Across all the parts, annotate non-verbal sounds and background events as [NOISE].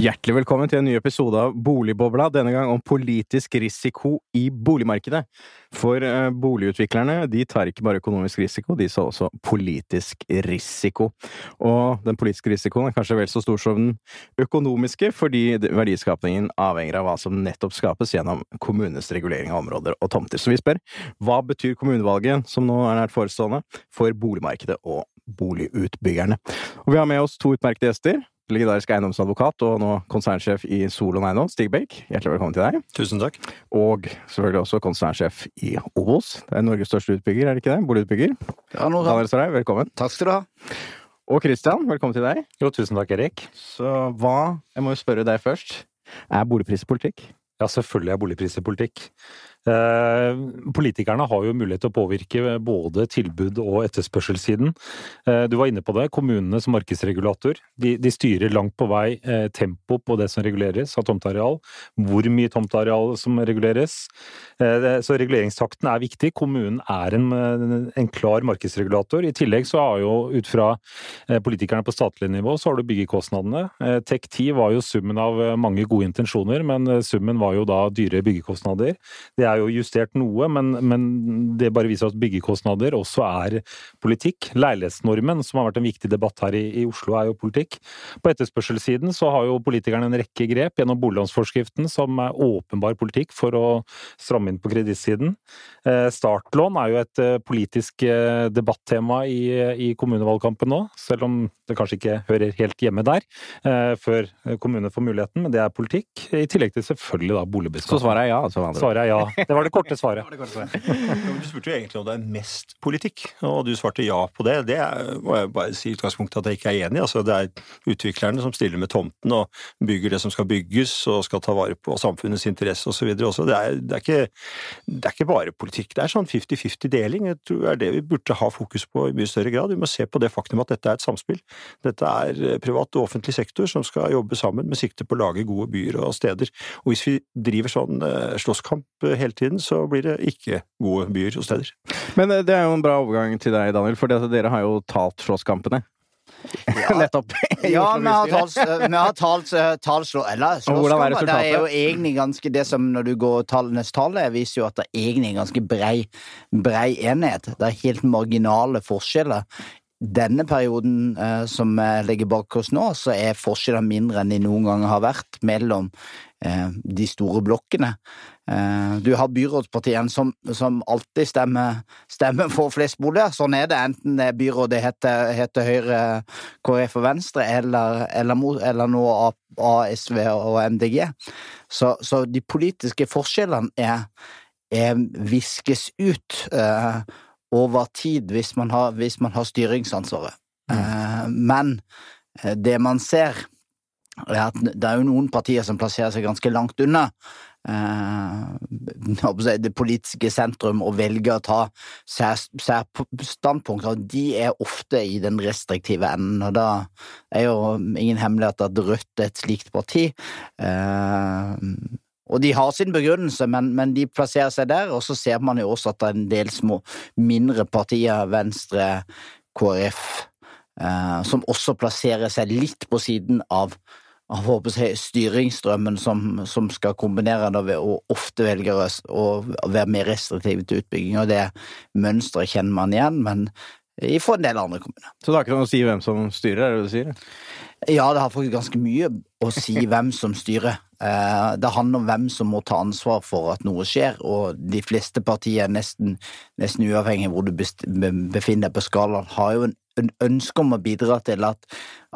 Hjertelig velkommen til en ny episode av Boligbobla, denne gang om politisk risiko i boligmarkedet. For eh, boligutviklerne de tar ikke bare økonomisk risiko, de tar også politisk risiko. Og den politiske risikoen er kanskje vel så stor som den økonomiske, fordi verdiskapningen avhenger av hva som nettopp skapes gjennom kommunenes regulering av områder og tomter. Så vi spør hva betyr kommunevalget, som nå er nært forestående, for boligmarkedet og boligutbyggerne? Og vi har med oss to utmerkede gjester legendarisk eiendomsadvokat og nå konsernsjef i Solon Eiendom, Stig Bake. Hjertelig velkommen til deg. Tusen takk. Og selvfølgelig også konsernsjef i Obos. Det er Norges største utbygger, er det ikke det? Boligutbygger. Ja, nå, Daniel Sarai, velkommen. Takk skal du ha. Og Christian, velkommen til deg. Jo, tusen takk, Erik. Så hva, jeg må jo spørre deg først, er boligprispolitikk? Ja, selvfølgelig er boligpriser politikk. Eh, politikerne har jo mulighet til å påvirke både tilbud- og etterspørselssiden. Eh, du var inne på det. Kommunene som markedsregulator de, de styrer langt på vei eh, tempo på det som reguleres av tomteareal. Hvor mye tomteareal som reguleres. Så reguleringstakten er viktig. Kommunen er en, en klar markedsregulator. I tillegg så har jo ut fra politikerne på statlig nivå, så har du byggekostnadene. TEK10 var jo summen av mange gode intensjoner, men summen var jo da dyre byggekostnader. Det er jo justert noe, men, men, det bare viser at byggekostnader også er politikk. Leilighetsnormen, som har vært en viktig debatt her i, i Oslo, er jo politikk. På etterspørselssiden så har jo politikerne en rekke grep gjennom boliglånsforskriften som er åpenbar politikk for å stramme inn på kredittsiden. Eh, startlån er jo et eh, politisk eh, debattema i, i kommunevalgkampen nå, selv om det kanskje ikke hører helt hjemme der før kommunene får muligheten, men det er politikk. I tillegg til selvfølgelig da boligbeskatning. Så svaret er ja? Altså, svaret er ja. Det var det korte svaret. [LAUGHS] det korte svaret. du spurte jo egentlig om det er mest politikk, og du svarte ja på det. Det må jeg bare si i utgangspunktet at jeg ikke er enig i. Altså, det er utviklerne som stiller med tomten og bygger det som skal bygges og skal ta vare på samfunnets interesse osv. også. Det er, det, er ikke, det er ikke bare politikk. Det er sånn 50-50-deling. Jeg tror det er det vi burde ha fokus på i mye større grad. Vi må se på det faktum at dette er et samspill. Dette er privat og offentlig sektor som skal jobbe sammen med sikte på å lage gode byer og steder. Og hvis vi driver sånn eh, slåsskamp hele hele tiden, så blir det ikke gode byer og steder. Men eh, det er jo en bra overgang til deg, Daniel, for dere har jo talt slåsskampene. Ja. [LAUGHS] Nettopp. [LAUGHS] ja, vi har talt, eh, vi har talt, eh, talt slå, eller slåsskamper. Det er jo egentlig ganske det som når du går tallenes tall, viser jo at det er egentlig en ganske brei, brei enighet. Det er helt marginale forskjeller denne perioden eh, som ligger bak oss nå, så er forskjellene mindre enn de noen gang har vært mellom eh, de store blokkene. Eh, du har byrådspartiene som, som alltid stemmer, stemmer, for flest boliger. Sånn er det, enten det byrådet heter, heter Høyre, KrF og Venstre, eller, eller, eller nå ASV og MDG. Så, så de politiske forskjellene er, er viskes ut. Eh, over tid hvis man har, hvis man har styringsansvaret. Mm. Eh, men eh, det man ser, er at det er jo noen partier som plasserer seg ganske langt unna eh, det politiske sentrum og velger å ta særstandpunkter. og de er ofte i den restriktive enden, og da er jo ingen hemmelighet at Rødt er et slikt parti. Og de har sin begrunnelse, men, men, de plasserer seg der. Og så ser man jo også at det er en del små, mindre partier, Venstre, KrF, eh, som også plasserer seg litt på siden av, håper jeg, styringsstrømmen som, som, skal kombinere det ved å ofte velge å være mer restriktiv til utbygging. Og det mønsteret kjenner man igjen, men for en del andre kommuner. Så det har ikke noe å si hvem som styrer, er det det du sier? Ja, det har faktisk ganske mye å si [LAUGHS] hvem som styrer. Eh, det handler om hvem som må ta ansvar for at noe skjer, og de fleste partier, nesten, nesten uavhengig av hvor du befinner deg på skalaen, har jo en ønske om å bidra til at,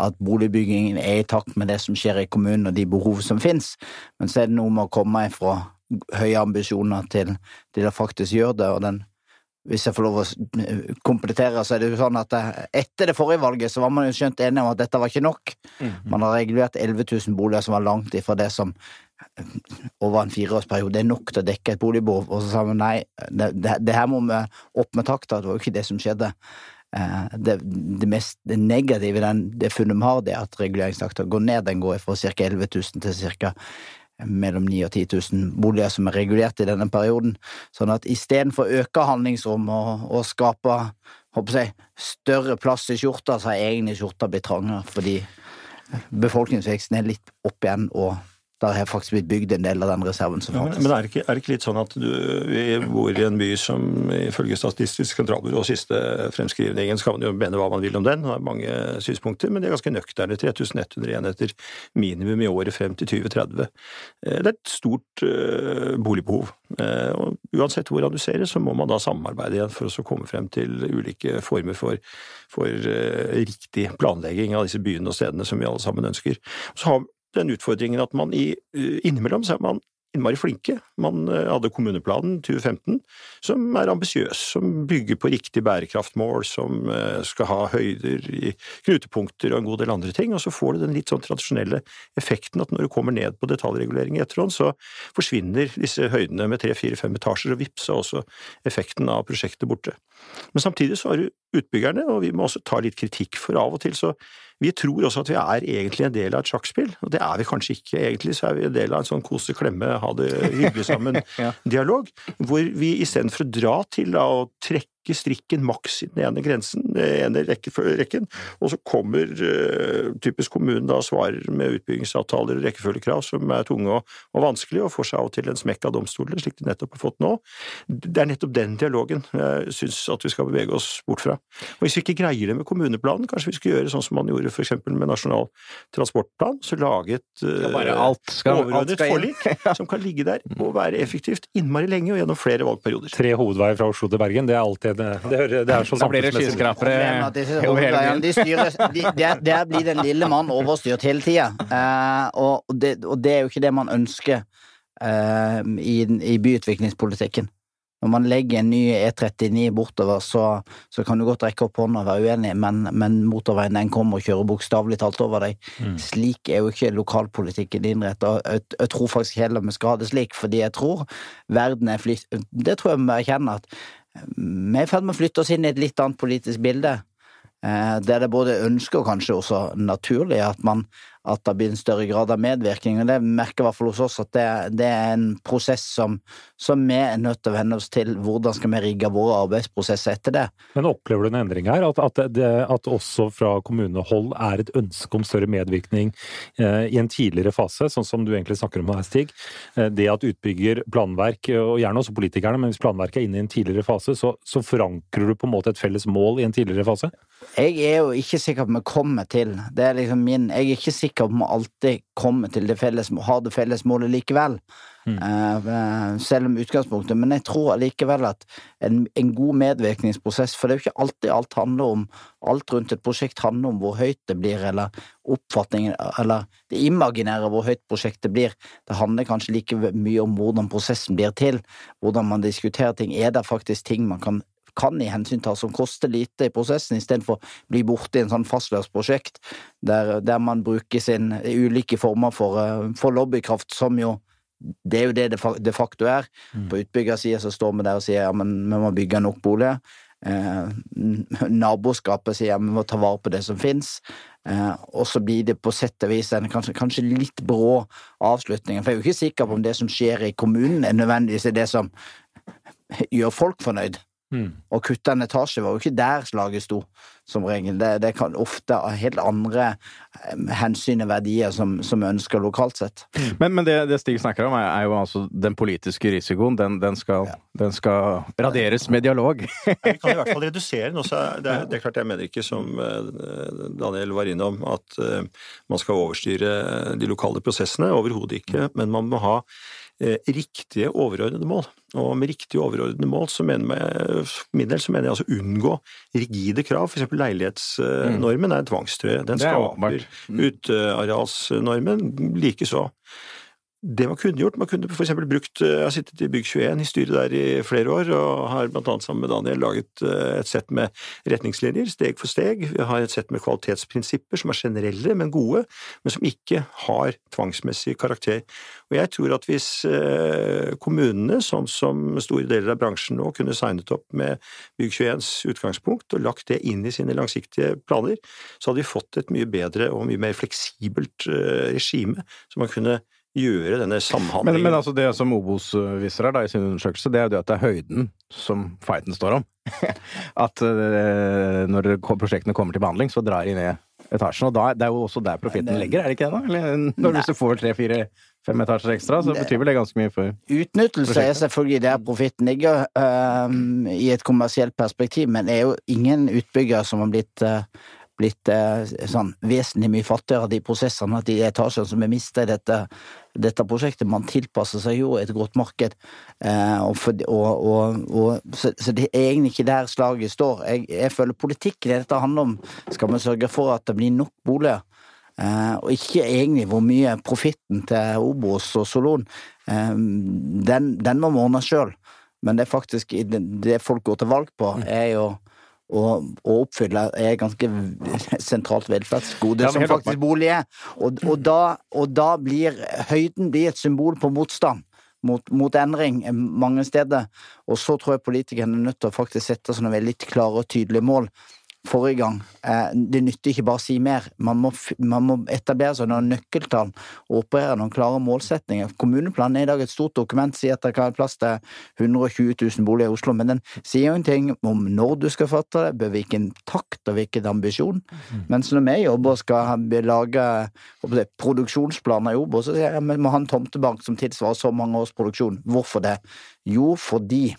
at, boligbyggingen er i takt med det som skjer i kommunen og de behov som finnes. Men så er det noe med å komme fra høye ambisjoner til, til å faktisk gjøre det. og den hvis jeg får lov å komplettere, så er det jo sånn at eh, etter det forrige valget så var man jo skjønt enige om at dette var ikke nok. Mm. Man har regulert 11 000 boliger som var langt ifra det som eh, over en fireårsperiode er nok til å dekke et boligbehov. Og så sa man nei, det, det, det, her må vi opp med takta. Det var jo ikke det som skjedde. Eh, det, det mest det negative i det funnet vi har, det er at reguleringstakta går ned. Den går fra ca. 11 000 til ca. mellom 9000 og 10 000 boliger som er regulert i denne perioden. Sånn at istedenfor å øke handlingsrom og, og skape jeg, større plass i skjorta, så har egentlig skjorta blitt trangere fordi befolkningsveksten er litt opp igjen, og der har faktisk blitt bygd en del av den reserven som fantes. Ja, men, men er, det ikke, er, det ikke, litt sånn at du, vi bor i en by som ifølge Statistisk sentralbyrås siste fremskrivningen, så kan man jo mene hva man vil om den, har mange synspunkter, men det er ganske nøkterne. 3100 enheter minimum i året frem til 2030. Eh, det er et stort uh, boligbehov. Uh, og uansett hvordan du ser det, så må man da samarbeide igjen for å komme frem til ulike former for, for riktig planlegging av disse byene og stedene som vi alle sammen ønsker. Så har den utfordringen at man i, eh, innimellom så er man innmari flinke. Man eh, hadde kommuneplanen 2015, som er ambisiøs, som bygger på riktig bærekraftmål, som eh, skal ha høyder i knutepunkter og en god del andre ting, og så får du den litt sånn tradisjonelle effekten at når du kommer ned på detaljregulering i etterhånd, så forsvinner disse høydene med tre, fire, fem etasjer, og vips er også effekten av prosjektet borte. Men samtidig så har du utbyggerne, og vi må også ta litt kritikk, for av og til så vi tror også at vi er egentlig en del av et sjakkspill, og det er vi kanskje ikke. Egentlig så er vi en del av en sånn kose, klemme, ha det hyggelig sammen-dialog, [LAUGHS] ja. hvor vi istedenfor å dra til da, å trekke trekke strikken maks i den ene grensen, den ene rekken, og så kommer uh, typisk kommunen da svarer med utbyggingsavtaler og rekkefølgekrav som er tunge og, og vanskelige, og får seg av og til en smekk av domstolene, slik de nettopp har fått nå. Det er nettopp den dialogen jeg syns at vi skal bevege oss bort fra. Og Hvis vi ikke greier det med kommuneplanen, kanskje vi skal gjøre sånn som man gjorde for eksempel med Nasjonal transportplan, så lage et uh, overordnet forlik [LAUGHS] som kan ligge der og være effektivt innmari lenge og gjennom flere valgperioder. Tre hovedveier fra Oslo til Bergen, det er alltid det, det, hører, det er så Da blir det skyskrapere over hele byen. De styres, de, der, der, blir den lille mann overstyrt hele tida. eh, og, og, det er jo ikke det man ønsker eh, i, i byutviklingspolitikken. Når man legger en ny E39 bortover, så, så kan du godt rekke opp hånda og være uenig, men, men motorveien den kommer og kjører bokstavelig talt over deg. Mm. Slik er jo ikke lokalpolitikken innrettet. Jeg, jeg, tror faktisk heller vi skal ha det slik, fordi jeg tror verden er flytt... Det tror jeg vi må erkjenne, at vi er i ferd med å flytte oss inn i et litt annet politisk bilde. Eh, der det både ønsker og kanskje også naturlig at, man, at det blir en større grad av medvirkning. og Det merker i hvert fall hos oss at det, det er en prosess som, som, vi er nødt til å venne oss til. Hvordan skal vi rigge våre arbeidsprosesser etter det? Men opplever du en endring her? At, at, det, at også fra kommunehold er et ønske om større medvirkning eh, i en tidligere fase, sånn som du egentlig snakker om her, Stig. Eh, det at utbygger, planverk, og gjerne også politikerne, men hvis planverket er inne i en tidligere fase, så, så forankrer du på en måte et felles mål i en tidligere fase? Jeg er jo ikke sikker på om vi kommer til Det er liksom min Jeg er ikke sikker på om vi alltid kommer til det felles, har det felles målet likevel. Mm. Uh, selv om utgangspunktet. Men jeg tror allikevel at en, en, god medvirkningsprosess For det er jo ikke alltid alt handler om Alt rundt et prosjekt handler om hvor høyt det blir, eller oppfatningen Eller det imaginære hvor høyt prosjektet blir. Det handler kanskje like mye om hvordan prosessen blir til. Hvordan man diskuterer ting. Er det faktisk ting man kan kan i hensyn ta som koster lite i prosessen, istedenfor å bli borte i en sånn fastløst prosjekt der, der, man bruker sin ulike former for, eh, for lobbykraft, som jo det er jo det det de facto er. Mm. På utbyggersida så står vi der og sier ja, men vi må bygge nok boliger. Eh, naboskapet sier ja, vi må ta vare på det som fins. Eh, og så blir det på sett og vis en kanskje, kanskje, litt brå avslutning. For jeg er jo ikke sikker på om det som skjer i kommunen, er nødvendigvis det som gjør folk fornøyd. Mm. Å kutte en etasje var jo ikke der slaget sto, som regel. Det, det kan ofte ha helt andre eh, hensyn og verdier som, som ønsker lokalt sett. Mm. Men, men det, det, Stig snakker om, er, er, jo altså den politiske risikoen. Den, den, skal, ja. den skal, raderes med dialog. [LAUGHS] ja, vi kan i hvert fall redusere den. Også. Det, er, det er klart jeg mener ikke, som eh, Daniel var innom, at uh, man skal overstyre de lokale prosessene. Overhodet ikke. Men man må ha Eh, riktige overordnede mål. Og med riktige overordnede mål så mener jeg, for min del så mener jeg altså unngå rigide krav. Eksempel leilighetsnormen er en tvangstrøye. Den skaper mm. utearealsnormen likeså det man kunne gjort Man kunne f.eks. brukt eh, Jeg har sittet i Bygg21 i styret der i flere år, og har blant annet sammen med Daniel laget eh, et sett med retningslinjer, steg for steg. Vi har et sett med kvalitetsprinsipper som er generelle, men gode, men som ikke har tvangsmessig karakter. Og jeg tror at hvis eh, kommunene, sånn som store deler av bransjen nå, kunne signet opp med Bygg21s utgangspunkt og lagt det inn i sine langsiktige planer, så hadde vi fått et mye bedre og mye mer fleksibelt regime, som man kunne gjøre denne samhandlingen. Men, men altså det som Obos viser her da, i sin undersøkelse, det er jo det at det er høyden som fighten står om. [LAUGHS] at uh, når prosjektene kommer til behandling, så drar de ned etasjen. Og da, det er jo også der profitten ligger, er det ikke det? da? Eller når Hvis du får tre, fire, fem etasjer ekstra, så betyr vel det ganske mye for Utnyttelse er selvfølgelig der profitten ligger, uh, i et kommersielt perspektiv, men det er jo ingen utbygger som har blitt uh, blitt eh, sånn vesentlig mye fattigere, de prosessene, de etasjene som er mistet i dette, dette, prosjektet. Man tilpasser seg jo et godt marked, eh, og, for, og, og, så, så, det er egentlig ikke der slaget står. Jeg, jeg føler politikken dette handler om, skal vi sørge for at det blir nok boliger. Eh, og ikke egentlig hvor mye profitten til Obos og Solon, eh, den, den må vi ordne sjøl. Men det er faktisk det folk går til valg på, er jo å, å oppfylle er ganske sentralt velferdsgode, ja, som faktisk bolig er. Og, og, da, og, da, blir høyden blir et symbol på motstand. Mot, mot, endring mange steder. Og så tror jeg politikerne er nødt til å faktisk sette sånne veldig klare og tydelige mål forrige gang. Eh, det nytter ikke bare å si mer. Man må, man må etablere seg noen nøkkeltall og operere noen klare målsetninger. Kommuneplanen er i dag et stort dokument, sier at det kan være plass til 120 000 boliger i Oslo, men den sier jo ingenting om når du skal fatte det, hvilken takt og hvilken ambisjon. Mm. Mens når vi jobber og skal lage det, produksjonsplaner i Obo, så sier jeg at vi må ha en tomtebank som tilsvarer så mange års produksjon. Hvorfor det? Jo, fordi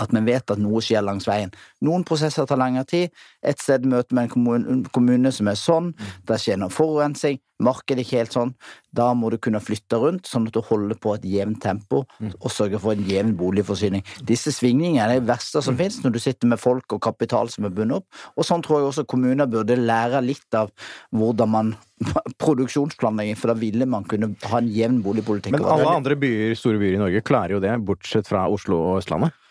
at vi vet at noe skjer langs veien. Noen prosesser tar lengre tid. Et sted møter vi en kommune, kommune, som er sånn, det skjer noe forurensning, markedet er ikke helt sånn. Da må du kunne flytte rundt, sånn at du holder på et jevnt tempo og sørger for en jevn boligforsyning. Disse svingningene er det verste som finnes når du sitter med folk og kapital som er bundet opp. Og sånn tror jeg også kommuner burde lære litt av hvordan man [LAUGHS] produksjonsplanlegging, for da ville man kunne ha en jevn boligpolitikk. Men alle andre byer, store byer i Norge klarer jo det, bortsett fra Oslo og Østlandet?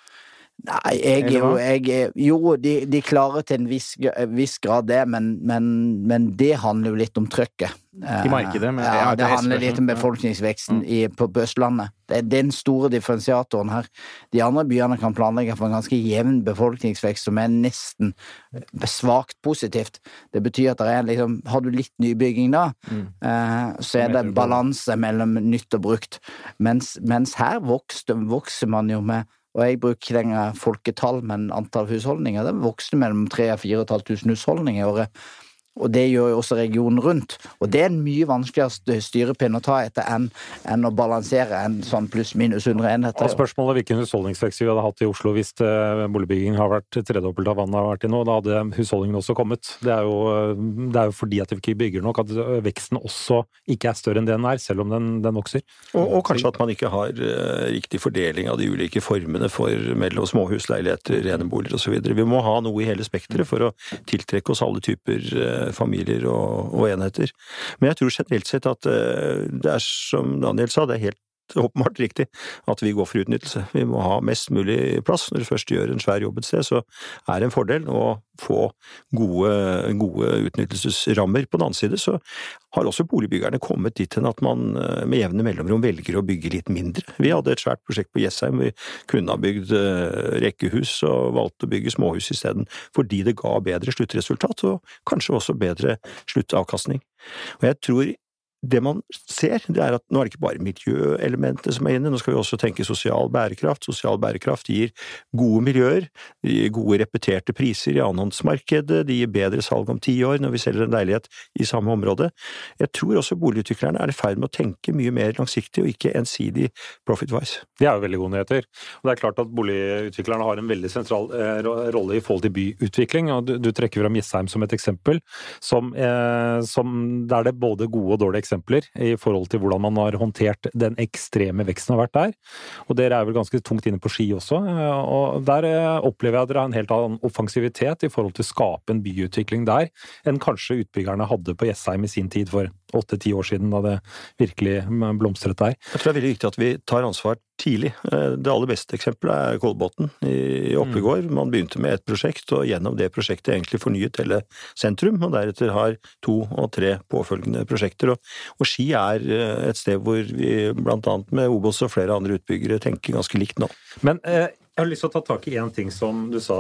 Nei, jeg er jo jeg, Jo, de, de, klarer til en viss, viss grad det, men, men, men, det handler jo litt om trøkket. I markedet? Men, ja, det, handler litt om befolkningsveksten i, på Østlandet. Det er den store differensiatoren her. De andre byene kan planlegge for en ganske jevn befolkningsvekst som er nesten svakt positivt. Det betyr at det er liksom Har du litt nybygging da, mm. eh, så er det balanse mellom nytt og brukt. Mens, mens her vokser, vokser man jo med og jeg bruker ikke lenger folketall, men antall husholdninger. Det vokste mellom 3000 og 4500 husholdninger i året. Og det gjør jo også regionen rundt. Og det er en mye vanskeligere styrepinn å ta etter enn, enn å balansere en sånn pluss-minus 100 enheter. Og spørsmålet er hvilken husholdningsvekst vi hadde hatt i Oslo hvis boligbyggingen har vært tredobbelt av vannet har vært i nå. Da hadde husholdningen også kommet. Det er jo, det er jo fordi at vi ikke bygger nok at veksten også ikke er større enn det den er, selv om den, den vokser. Og, og, kanskje at man ikke har riktig fordeling av de ulike formene for mellom småhus, leiligheter, eneboliger osv. Vi må ha noe i hele spekteret for å tiltrekke oss alle typer familier og, og, enheter. Men jeg tror generelt sett at eh, det er som Daniel sa, det er helt [LAUGHS] åpenbart riktig at vi går for utnyttelse. Vi må ha mest mulig plass. Når du først gjør en svær jobb et sted, så er det en fordel å få gode, gode utnyttelsesrammer. På den annen side så har også boligbyggerne kommet dit hen at man eh, med jevne mellomrom velger å bygge litt mindre. Vi hadde et svært prosjekt på Jessheim, vi kunne ha bygd eh, rekkehus og valgte å bygge småhus isteden, fordi det ga bedre sluttresultat og kanskje også bedre sluttavkastning. Og jeg tror det man ser, det er at nå er det ikke bare miljøelementet som er inne, nå skal vi også tenke sosial bærekraft. Sosial bærekraft gir gode miljøer, gir gode repeterte priser i annenhåndsmarkedet, de gir bedre salg om ti år når vi selger en leilighet i samme område. Jeg tror også boligutviklerne er i ferd med å tenke mye mer langsiktig og ikke ensidig profit-wise. Det er jo veldig gode nyheter. Og det er klart at boligutviklerne har en veldig sentral eh, rolle i forhold til byutvikling. og Du, du trekker fram Jessheim som et eksempel, som, eh, som der det er både gode og dårlige eksempler eksempler i forhold til hvordan man har håndtert den ekstreme veksten har vært der. Og dere er vel ganske tungt inne på ski også. Og der eh, opplever jeg at dere har en helt annen offensivitet i forhold til å skape en byutvikling der enn kanskje utbyggerne hadde på Jessheim i sin tid for åtte-ti år siden, da det virkelig blomstret der. Jeg tror det er veldig viktig at vi tar ansvar tidlig. Eh, det aller beste eksempelet er Kolbotn i Oppegård. Man begynte med et prosjekt, og gjennom det prosjektet egentlig fornyet hele sentrum, og deretter har to og tre påfølgende prosjekter. Og, og Ski er eh, et sted hvor vi annet med Obos og flere andre utbyggere tenker ganske likt nå. Men eh, jeg har lyst til å ta tak i én ting som du sa,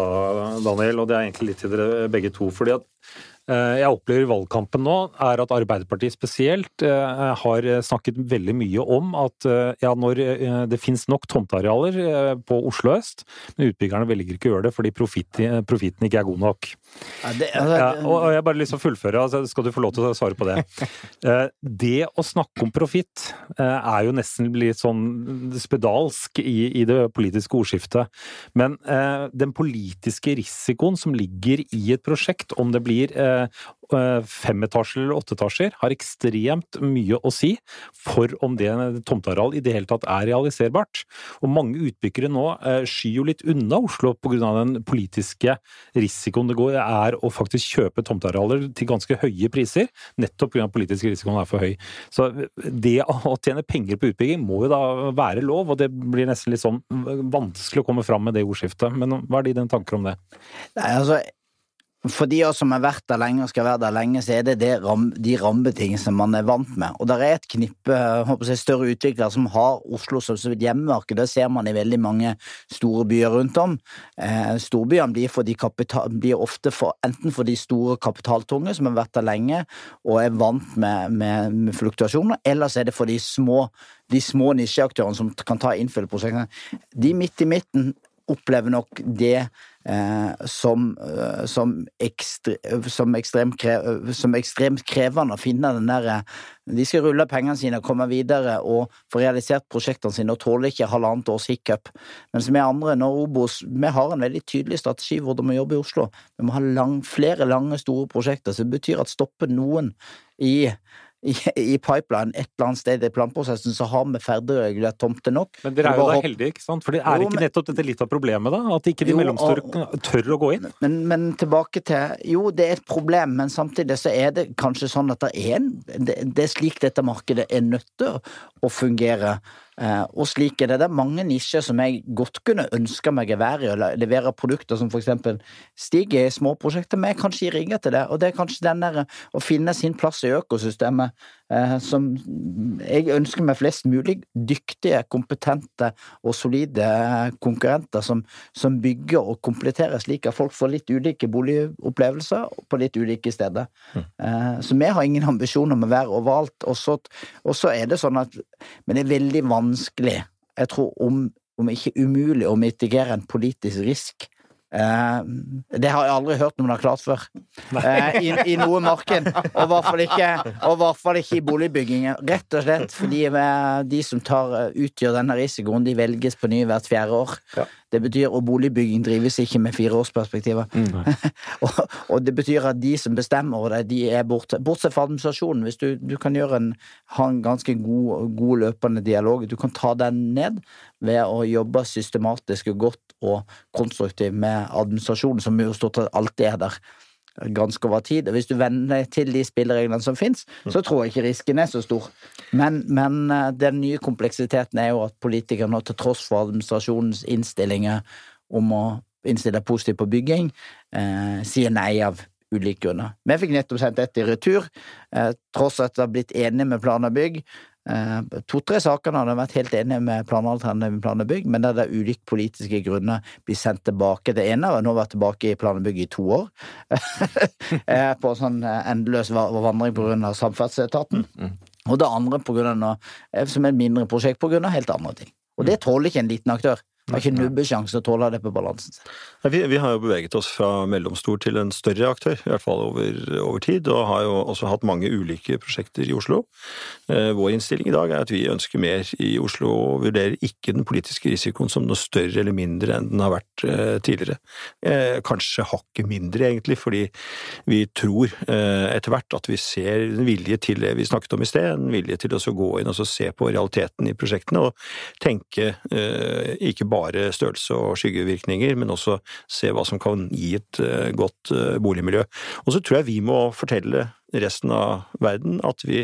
Daniel, og det er egentlig litt til dere begge to. fordi at jeg opplever valgkampen nå, er at Arbeiderpartiet spesielt eh, har snakket veldig mye om at eh, ja, når det finnes nok tomtearealer på Oslo øst, men utbyggerne velger ikke å gjøre det fordi profitten ikke er god nok. Ja, det, altså, ja, og jeg bare lyst til å fullføre, altså, skal du få lov til å svare på det. [LAUGHS] Det å snakke om profitt er jo nesten litt sånn spedalsk i, i det politiske ordskiftet. Men den politiske risikoen som ligger i et prosjekt, om det blir Eh, femetasjer eller åttetasjer har ekstremt mye å si for om det tomteareal i det hele tatt er realiserbart. Og mange utbyggere nå eh, skyr jo litt unna Oslo pga. den politiske risikoen det går, er å faktisk kjøpe tomtearealer til ganske høye priser, nettopp pga. politisk risikoen er for høy. Så det å tjene penger på utbygging må jo da være lov, og det blir nesten litt sånn vanskelig å komme fram med det ordskiftet. Men hva er dine tanker om det? Nei, altså for de som har vært der lenge og skal være der lenge, så er det, det ram, de rammebetingelsene man er vant med. Og det er et knippe jeg, større utviklere som har Oslo som sitt hjemmemarked. Det ser man i veldig mange store byer rundt om. Eh, storbyene blir, for kapital, blir ofte for, enten for de store kapitaltunge som har vært der lenge og er vant med, med, med fluktuasjoner, eller så er det for de små, de små nisjeaktørene som kan ta innfyll prosjektene. De midt i midten opplever nok det eh, som, eh, som, ekstre, som, ekstremt krev, som, ekstremt krevende å finne den derre eh, De skal rulle pengene sine komme videre og få realisert prosjektene sine og tåler ikke halvannet års hiccup. Mens vi andre, når Obos, vi har en veldig tydelig strategi hvordan vi jobber i Oslo. Vi må ha lang, flere lange, store prosjekter, så det betyr at stopper noen i i, pipeline et eller annet sted i planprosessen, så har vi ferdigregulert tomter nok. Men dere er jo da heldige, ikke sant? For det er jo, ikke nettopp dette litt av problemet, da? At ikke de jo, mellomstore tør å gå inn? Men, men, tilbake til Jo, det er et problem, men samtidig så er det kanskje sånn at det er en Det, det er slik dette markedet er nødt til å fungere. Eh, og slik er det. Det er mange nisjer som jeg godt kunne ønske meg å være i, eller levere produkter som eksempel Stig i småprosjekter, men jeg kan ikke rigge til det. Og det er kanskje den der å finne sin plass i økosystemet eh, som jeg ønsker meg flest mulig dyktige, kompetente og solide konkurrenter som, som bygger og kompletterer slik at folk får litt ulike boligopplevelser på litt ulike steder. Mm. Eh, så vi har ingen ambisjon om å være overalt. Og så er det sånn at Men det er veldig vanskelig vanskelig, jeg tror om, om ikke umulig, å mitigere en politisk risk. Eh, det har jeg aldri hørt noen har klart før. Eh, i, i, noe marked. Og i hvert fall ikke, ikke i boligbyggingen. Rett og slett fordi de som tar, utgjør denne risikoen, de velges på ny hvert fjerde år. Ja. Det betyr Og boligbygging drives ikke med fireårsperspektiver. Mm. [LAUGHS] og, og, det betyr at de som bestemmer over det, de er borte. Bortsett fra administrasjonen. Hvis du, du kan en, ha en ganske god, god, løpende dialog, du kan ta den ned ved å jobbe systematisk og godt og konstruktivt med administrasjonen, som jo stort sett alltid er der ganske over tid. Og hvis du venner til de spillereglene som fins, så tror jeg ikke risken er så stor. Men, men, eh, den nye kompleksiteten er jo at politikerne, til tross for administrasjonens innstillinger om å innstille positivt på bygging, eh, sier nei av ulike grunner. Vi fikk nettopp sendt dette i retur, eh, tross at det har blitt enige med Plan og bygg. Eh, To-tre saker hadde vært helt enige med planalternativet Plan og bygg, men der det er ulike politiske grunner blir sendt tilbake. Det ene har nå vært tilbake i Plan og bygg i to år, [LAUGHS] eh, på sånn eh, endeløs vandring av Samferdselsetaten. Mm, mm. Og det andre på grunn av, som et mindre prosjekt av helt andre ting. Og det tåler ikke en liten aktør. Har ikke nubbesjanse til å tåle det på balansen sin. Vi, vi, har jo beveget oss fra mellomstor til en større aktør, i hvert fall over, over, tid, og har jo også hatt mange ulike prosjekter i Oslo. Eh, vår innstilling i dag er at vi ønsker mer i Oslo, og vurderer ikke den politiske risikoen som noe større eller mindre enn den har vært eh, tidligere. Eh, kanskje hakket mindre, egentlig, fordi vi tror eh, etter hvert at vi ser en vilje til det vi snakket om i sted, en vilje til å gå inn og se på realiteten i prosjektene, og tenke eh, ikke bare størrelse og skyggevirkninger, men også se hva som kan gi et eh, godt eh, boligmiljø. Og så tror jeg vi må fortelle resten av verden at vi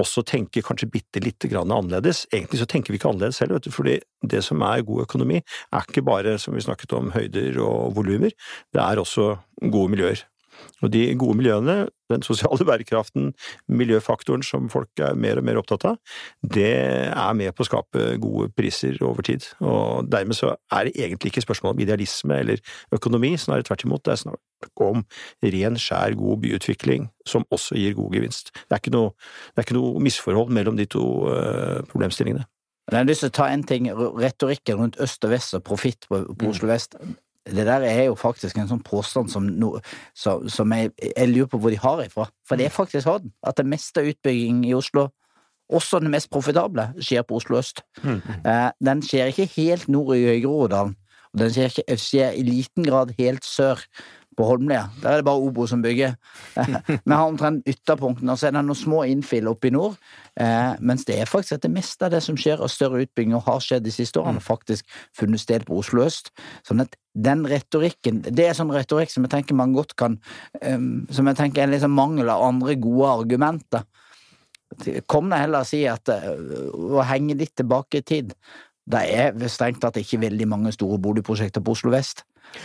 også tenker kanskje bitte lite grann annerledes. Egentlig så tenker vi ikke annerledes selv, vet du, fordi det som er god økonomi, er ikke bare, som vi snakket om, høyder og volumer, det er også gode miljøer. Og de gode miljøene, den sosiale bærekraften, miljøfaktoren som folk er mer og mer opptatt av, det er med på å skape gode priser over tid. Og dermed så er det egentlig ikke spørsmål om idealisme eller økonomi, snarere tvert imot. Det er om ren, skjær, god byutvikling som også gir god gevinst. Det er ikke noe, er ikke noe misforhold mellom de to uh, problemstillingene. Jeg har lyst til å ta en ting, retorikken rundt øst og vest og profitt på, på mm. Oslo vest. Det der er jo faktisk en sånn påstand som, no, som, som jeg, jeg, lurer på hvor de har ifra. For det er faktisk sånn at det meste av utbygging i Oslo, også den mest profitable, skjer på Oslo øst. Mm. Eh, den skjer ikke helt nord i Groruddalen. Og den skjer, ikke, skjer i liten grad helt sør på Holmlia. Der er det bare Obo som bygger. [LAUGHS] Vi har omtrent ytterpunktene, og så er det noen små innfill oppe i nord. Eh, mens det er faktisk at det meste av det som skjer av større utbygginger har skjedd de siste årene, mm. faktisk funnet sted på Oslo øst. Sånn at den retorikken Det er sånn retorikk som jeg tenker man godt kan um, Som jeg tenker er liksom mangel av andre gode argumenter. Kom deg heller og si at uh, å henge litt tilbake i tid det er strengt tatt ikke veldig mange store boligprosjekter på Oslo vest.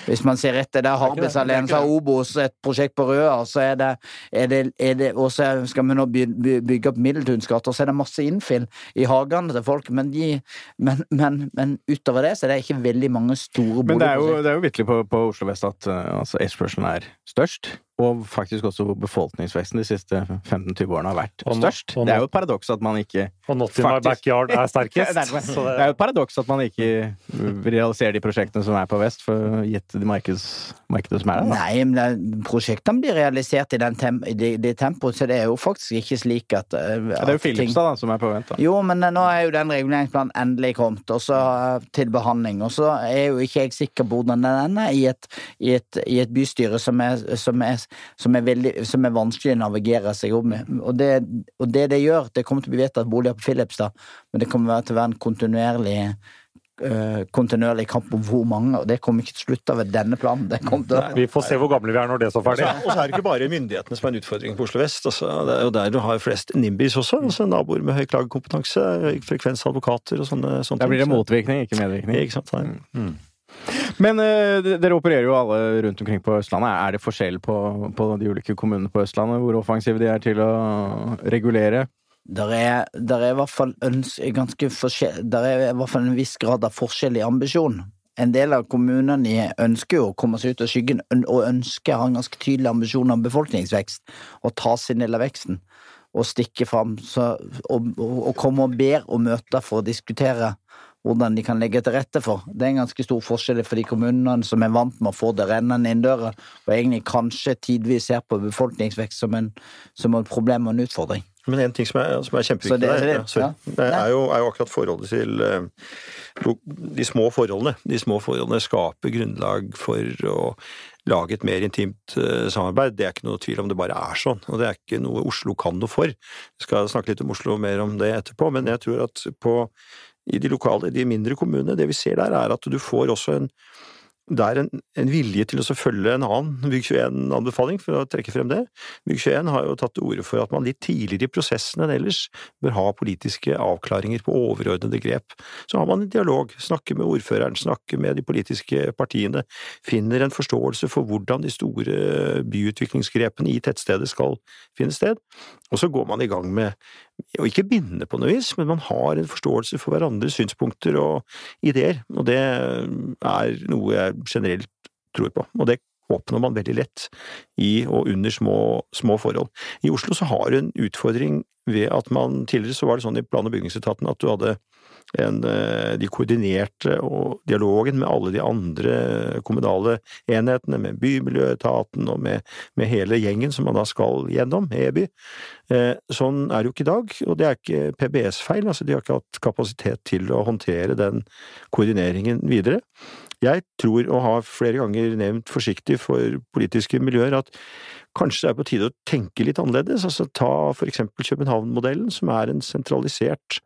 Hvis man ser etter der har Obos et prosjekt på Røa, så er det, er det, er det Og så skal vi nå bygge opp Middeltuns gate, og så er det masse innfill i hagene til folk, men, de, men, men, men, utover det så er det ikke veldig mange store boligprosjekter. Men det er jo, det er jo vitterlig på, på Oslo vest at uh, altså, etterspørselen er størst. Og faktisk også hvor befolkningsveksten de siste 15-20 årene har vært og størst. Og det er jo et paradoks at man ikke Og Not in my backyard er sterkest. [LAUGHS] det er jo et paradoks at man ikke realiserer de prosjektene som er på vest, for gitt de markeds, markedet som er der. Nei, men prosjektene blir realisert i, tem det, det tempoet, så det er jo faktisk ikke slik at, at Det er jo Filipstad da, som er på vent. Da. Jo, men nå er jo den reguleringsplanen endelig kommet, og så til behandling. Og så er jo ikke jeg sikker på hvordan den er i et, i et, i et bystyre som er, som er som er, veldig, som er vanskelig å navigere seg opp med. Og det, og det, det gjør, det kommer til å bli vedtatt boliger på Filipstad, men det kommer til å være en kontinuerlig uh, kontinuerlig kamp om hvor mange, og det kommer ikke til å slutte ved denne planen. Til... Vi får se hvor gamle vi er når det er så ferdig. Og så er det ikke bare myndighetene som er en utfordring på Oslo vest. Altså, det er jo der du har flest NIMBYs også. Altså, naboer med høy klagekompetanse, høy frekvens advokater og sånne, sånne Der blir det motvirkning, ikke medvirkning. Ikke sant? Mm. Men uh, dere opererer jo alle rundt omkring på Østlandet. Er det forskjell på, på, de ulike kommunene på Østlandet, hvor offensive de er til å regulere? Der er, der er i hvert fall ganske forskjell, der er i hvert fall en viss grad av forskjell i ambisjon. En del av kommunene ønsker jo å komme seg ut av skyggen, og ønsker har en ganske tydelig ambisjon om befolkningsvekst, og ta sin del av veksten. Og stikke fram og, og, og komme og ber og møte for å diskutere hvordan de kan legge til rette for. Det er en ganske stor forskjell for de kommunene som er vant med å få det rennende inn døra, og egentlig kanskje tidvis ser på befolkningsvekst som, en, som et problem og en utfordring. Men en ting som er, som er kjempeviktig det, der, ja, ja. det er, jo, er, jo, akkurat forholdet til uh, de små forholdene. De små forholdene skaper grunnlag for å lage et mer intimt uh, samarbeid. Det er ikke noe tvil om det bare er sånn, og det er ikke noe Oslo kan noe for. Vi skal snakke litt om Oslo mer om det etterpå, men jeg tror at på i de lokale, de mindre kommunene. Det vi ser der, er at du får også en det er en, en, vilje til å følge en annen Bygg21-anbefaling, for å trekke frem det. Bygg21 har jo tatt til orde for at man litt tidligere i prosessen enn ellers bør ha politiske avklaringer på overordnede grep. Så har man en dialog, snakker med ordføreren, snakker med de politiske partiene, finner en forståelse for hvordan de store byutviklingsgrepene i tettstedet skal finne sted, og så går man i gang med å ikke binde på noe vis, men man har en forståelse for hverandres synspunkter og ideer, og det er noe jeg generelt tror på. Og det oppnår man veldig lett i og under små, små forhold. I Oslo så har du en utfordring ved at man Tidligere så var det sånn i plan- og bygningsetaten at du hadde en, eh, de koordinerte dialogen med alle de andre kommunale enhetene, med Bymiljøetaten og med, med hele gjengen som man da skal gjennom, EBY. Eh, sånn er det jo ikke i dag, og det er ikke PBS-feil, altså de har ikke hatt kapasitet til å håndtere den koordineringen videre. Jeg tror, og har flere ganger nevnt forsiktig for politiske miljøer, at kanskje det er på tide å tenke litt annerledes. Altså ta for eksempel København-modellen, som er en sentralisert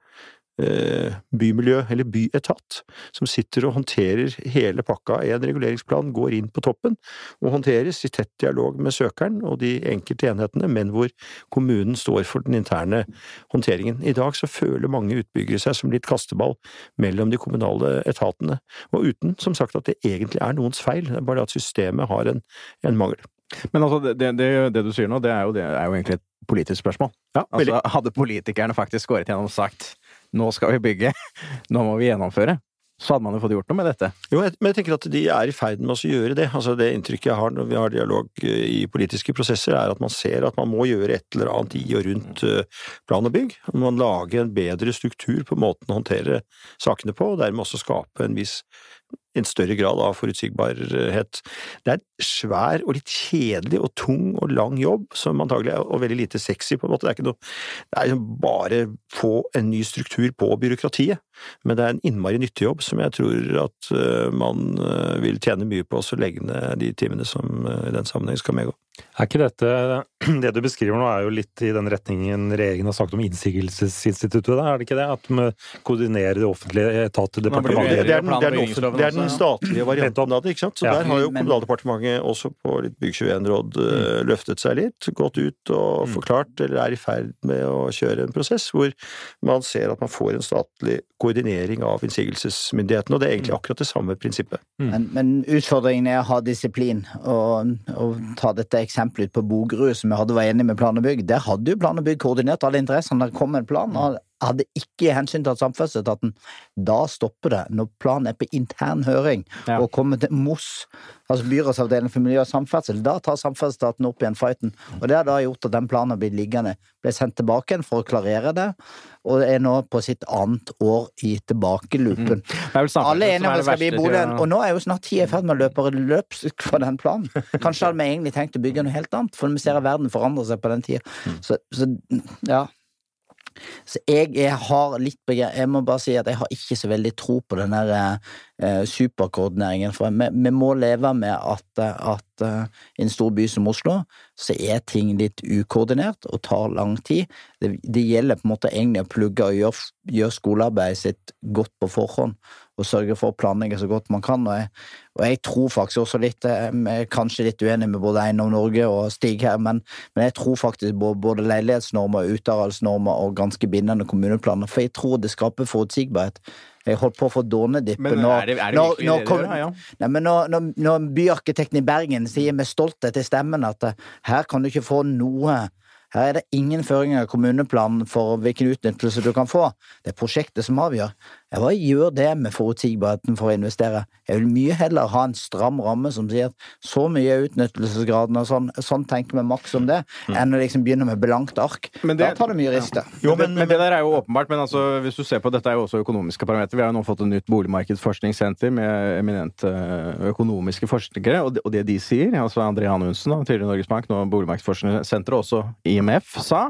bymiljø, eller byetat, som sitter og håndterer hele pakka en reguleringsplan, går inn på toppen og håndteres i tett dialog med søkeren og de enkelte enhetene, men hvor kommunen står for den interne håndteringen. I dag så føler mange utbyggere seg som litt kasteball mellom de kommunale etatene, og uten, som sagt, at det egentlig er noens feil, det er bare at systemet har en, en mangel. Men altså, det, det, det, du sier nå, det er, jo, det er jo egentlig et politisk spørsmål. Ja, altså, hadde politikerne faktisk skåret gjennom og sagt nå skal vi bygge, [LAUGHS] nå må vi gjennomføre. så hadde man jo fått gjort noe med dette. Jo, men jeg tenker at de er i ferd med å gjøre det. Altså Det inntrykket jeg har når vi har dialog eh, i politiske prosesser, er at man ser at man må gjøre et eller annet i og rundt eh, plan og bygg. Man lager en bedre struktur på måten å håndtere sakene på, og dermed også skape en viss en større grad av forutsigbarhet. Det er svær og litt kjedelig og tung og lang jobb, som antagelig er og veldig lite sexy, på en måte. Det er ikke noe Det er liksom bare få en ny struktur på byråkratiet, men det er en innmari nyttig jobb som jeg tror at eh, man eh, vil tjene mye på, å legge ned de timene som eh, i den sammenheng skal medgå. Er ikke dette [CLEARS THROAT] Det du beskriver nå, er jo litt i den retningen regjeringen har sagt om innsigelsesinstituttet, er det ikke det? At vi koordinerer det offentlige etater, departementet det, det, det, det, er den statlige varianten av det, ikke sant. Så der har jo Kommunaldepartementet også på litt Bygg21-råd mm. løftet seg litt, gått ut og mm. forklart, eller er i ferd med å kjøre en prosess hvor man ser at man får en statlig koordinering av innsigelsesmyndighetene, og det er egentlig mm. akkurat det samme prinsippet. Men, men utfordringen er å ha disiplin, og, og ta dette eksempel ut på Bogerud, som jeg hadde var enig med Plan og bygg. Der hadde jo Plan og bygg koordinert alle interessene. Der kom en plan. og hadde ikke hensyn til samferdselsetaten. Da stopper det. Når planen er på intern høring ja. og kommer til MOS, altså byrådsavdelingen for miljø og samferdsel, da tar samferdselsetaten opp igjen fighten. Og det har da gjort at den planen har blitt liggende. Ble sendt tilbake igjen for å klarere det, og er nå på sitt annet år i tilbakeloopen. Mm. Alle er enige om det skal bli boligen, og nå er jo snart tida i ferd med å løpe løpsk for den planen. Kanskje hadde vi egentlig tenkt å bygge noe helt annet, for vi ser at verden forandrer seg på den tida. Mm. Så, så ja. Så jeg, jeg, har litt Jeg må bare si at jeg har ikke så veldig tro på den der eh, superkoordineringen. For vi, vi, må leve med at, at uh, i en stor by som Oslo, så er ting litt ukoordinert og tar lang tid. Det, det gjelder på en måte egentlig å plugge og gjøre, gjøre skolearbeidet sitt godt på forhånd og sørge for å planlegge så godt man kan. Og jeg, og jeg tror faktisk også litt Jeg er kanskje litt uenig med både Eiendom Norge og Stig her, men, men jeg tror faktisk både leilighetsnormer, utearealsnormer og ganske bindende kommuneplaner, for jeg tror det skaper forutsigbarhet. Jeg holdt på å få dånedippe når, når, når, kom, det, ja. nei, når, når, når byarkitekten i Bergen sier med stolthet i stemmen at eh, her kan du ikke få noe her er det ingen føringer i kommuneplanen for hvilken utnyttelse du kan få. Det er prosjektet som avgjør. Jeg bare gjør det med forutsigbarheten for å investere. Jeg vil mye heller ha en stram ramme som sier at så mye er utnyttelsesgraden, og sånn, sånn tenker vi maks om det, mm. enn å liksom begynne med blankt ark. Det, da tar det mye risk, ja. Jo, men, men, det der er jo åpenbart. Men altså, hvis du ser på dette er jo også økonomiske parametere. Vi har jo nå fått et nytt boligmarkedsforskningssenter med eminente eh, økonomiske forskere, og det, og det de sier, altså André Hanunsen, tidligere Norges Bank, nå Boligmarkedsforskningssenteret, også IMF, sa,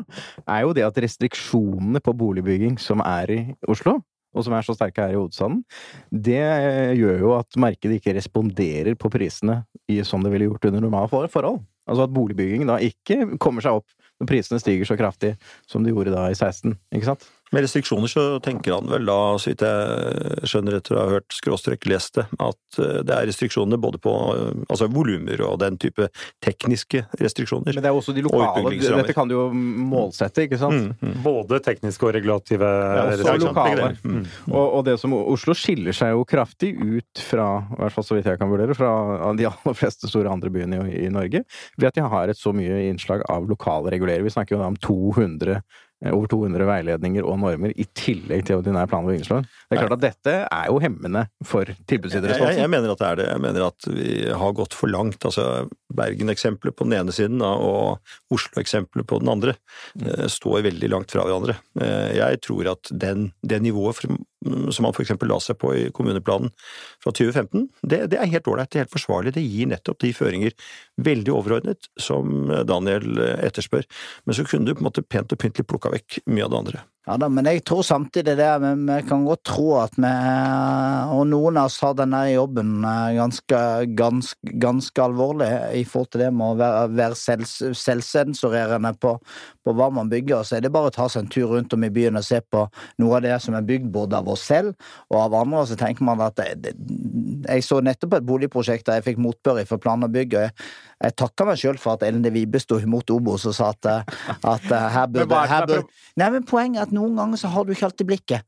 er jo det at restriksjonene på boligbygging som er i Oslo, og som er så sterke her i hovedstaden, det gjør jo at markedet ikke responderer på prisene i, som det ville gjort under normale forhold. Altså at boligbygging da ikke kommer seg opp når prisene stiger så kraftig som de gjorde da i 16, ikke sant? Med restriksjoner så tenker han vel da, så vidt jeg skjønner etter å ha hørt skråstrek lest det, at eh, det er restriksjoner både på eh, altså volumer og den type tekniske restriksjoner. Men det er også de lokale, dette kan du jo målsette, ikke sant? Mm, mm. Både tekniske og regulative ja, restriksjoner. Mm. Og, og, det som Oslo skiller seg jo kraftig ut fra, i hvert fall så vidt jeg kan vurdere, fra de aller fleste store andre byene i, i Norge, ved at de har et så mye innslag av lokale regulerere. Vi snakker jo da om 200 Eh, over 200 veiledninger og normer i tillegg til ordinær plan- og bygningslov. Det er klart at dette er jo hemmende for tilbudssideresponsen. Jeg, jeg, mener at det er det. Jeg mener at vi har gått for langt. Altså Bergen-eksempelet på den ene siden og Oslo-eksempelet på den andre mm. står veldig langt fra hverandre. Eh, jeg tror at den, det nivået som man f.eks. la seg på i kommuneplanen fra 2015, det, det er helt ålreit, det er helt forsvarlig. Det gir nettopp de føringer, veldig overordnet, som Daniel etterspør. Men så kunne du på en måte pent og pyntelig plukka vekk mye av det andre. Ja da, men jeg tror samtidig det, vi kan godt tro at vi Og noen av oss har denne jobben eh, ganske, ganske, ganske alvorlig i forhold til det med å være, være selv, selvsensurerende på, på, hva man bygger. Så er det bare å ta seg en tur rundt om i byen og se på noe av det som er bygd både av oss selv og av andre, så tenker man at det, Jeg så nettopp et boligprosjekt der jeg fikk motbør for plan og bygg, og jeg, jeg takker meg sjøl for at Ellen de Vibe sto imot Obos og sa at, at her burde, her burde Nei, men poenget er at noen ganger så har du ikke alltid blikket.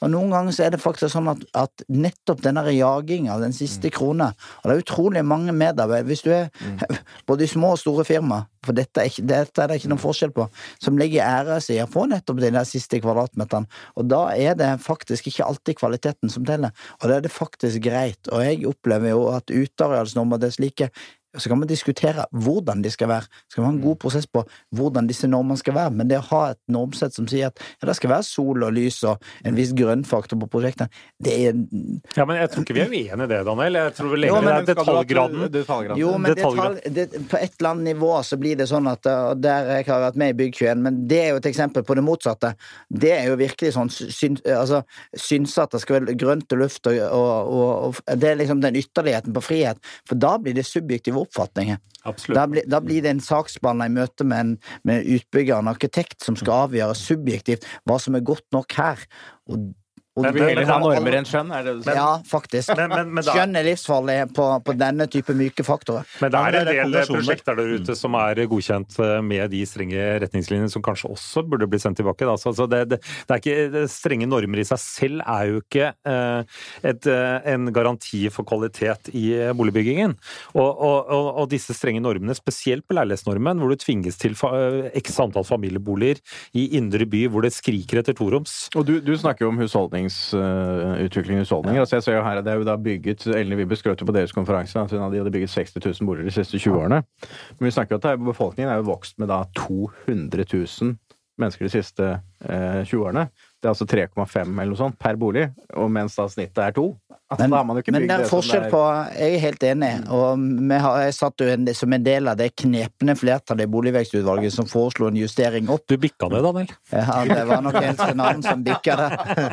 Og noen ganger så er det faktisk sånn at, at nettopp denne jaginga, den siste mm. krona Og det er utrolig mange medarbeidere, hvis du er mm. [LAUGHS] både i små og store firma, for dette er, ikke, dette er det ikke noen forskjell på, som legger æra si på nettopp de der siste kvadratmeterne. Og da er det faktisk ikke alltid kvaliteten som teller, og da er det faktisk greit. Og jeg opplever jo at utearealsnormer det er slike så kan man diskutere hvordan de skal være. Så kan man ha en god mm. prosess på hvordan disse normene skal være, men det å ha et normsett som sier at ja, det skal være sol og lys og en viss grønnfaktor på prosjektet, det er Ja, men jeg tror ikke vi er uenige i det, Daniel. Jeg tror vel egentlig det er detaljgraden. detaljgraden. Jo, men detalj, det, på et eller annet nivå så blir det sånn at og der jeg har vært med i Bygg21, men det er jo et eksempel på det motsatte. Det er jo virkelig sånn syn, altså, synse at det skal være grønt og luft, og, og, og, og det er liksom den ytterligheten på frihet, for da blir det subjektiv oppfatninger. Da, blir, da blir det en saksbehandler i møte med en, med utbygger, en arkitekt, som skal avgjøre subjektivt hva som er godt nok her. Og og du vil heller ha normer enn skjønn? er det du sier? Ja, faktisk. Men, men, men da, skjønn er livsfarlig på, på, denne type myke faktorer. Men det er en del prosjekter der ute som er godkjent eh, med de strenge retningslinjene som kanskje også burde bli sendt tilbake. Altså, det, det, det, er ikke, strenge normer i seg selv er jo ikke eh, et, eh, en garanti for kvalitet i boligbyggingen. Og, og, og, og, disse strenge normene, spesielt på leilighetsnormen, hvor du tvinges til x antall familieboliger i indre by hvor det skriker etter toroms. Og du, du snakker jo om husholdning befolkningsutvikling i husholdninger. Altså jeg ser jo her, Det er jo da bygget Ellen Vibbe skrøt på deres konferanse at de hadde bygget 60 000 boliger de siste 20 årene. Men vi snakker jo at befolkningen er jo vokst med da 200 000 mennesker de siste eh, 20 årene. Det er altså 3,5 eller noe sånt per bolig, og mens da snittet er to. Altså, men, men det er forskjell på Jeg er helt enig, og har, jeg satt jo en, som en del av det knepne flertallet i Boligvekstutvalget som foreslo en justering opp. Du bikka det, Daniel? Ja, det var nok en annen som bikka det.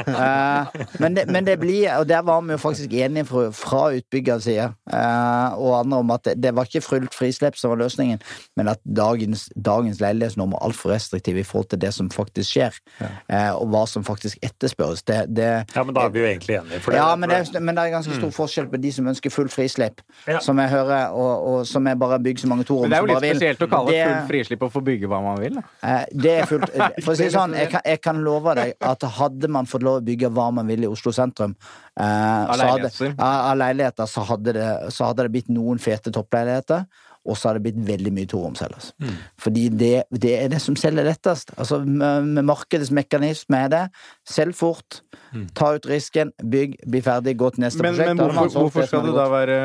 Uh, men, det. men, det. blir Og der var vi jo faktisk enige fra, fra utbyggers side uh, og andre om at det, det var ikke fullt frislipp som var løsningen, men at dagens, dagens leilighetsnorm er altfor restriktiv i forhold til det som faktisk skjer, uh, og hva som faktisk etterspørres. Det, det, ja, men da er vi jo egentlig enige. Det, ja, men det, men det er ganske stor mm. forskjell på de som ønsker full frislipp, ja. som jeg hører, og, og som jeg bare bygger så mange torom som bare vil. Det er jo litt spesielt å kalle det full frislipp og få bygge hva man vil. da. det er fullt [LAUGHS] For å si sånn, jeg kan, jeg kan, love deg at hadde man fått lov å bygge hva man ville i Oslo sentrum, eh, av leiligheter, så hadde, det, så hadde det blitt noen fete toppleiligheter og så har det blitt veldig mye toromselgers. Mm. Fordi det, det, er det som selger lettest. Altså, med, med markedets mekanisme er det. Selg fort, mm. ta ut risken, bygg, bli ferdig, gå til neste men, prosjekt. Men hvorfor, hvorfor, skal det da være,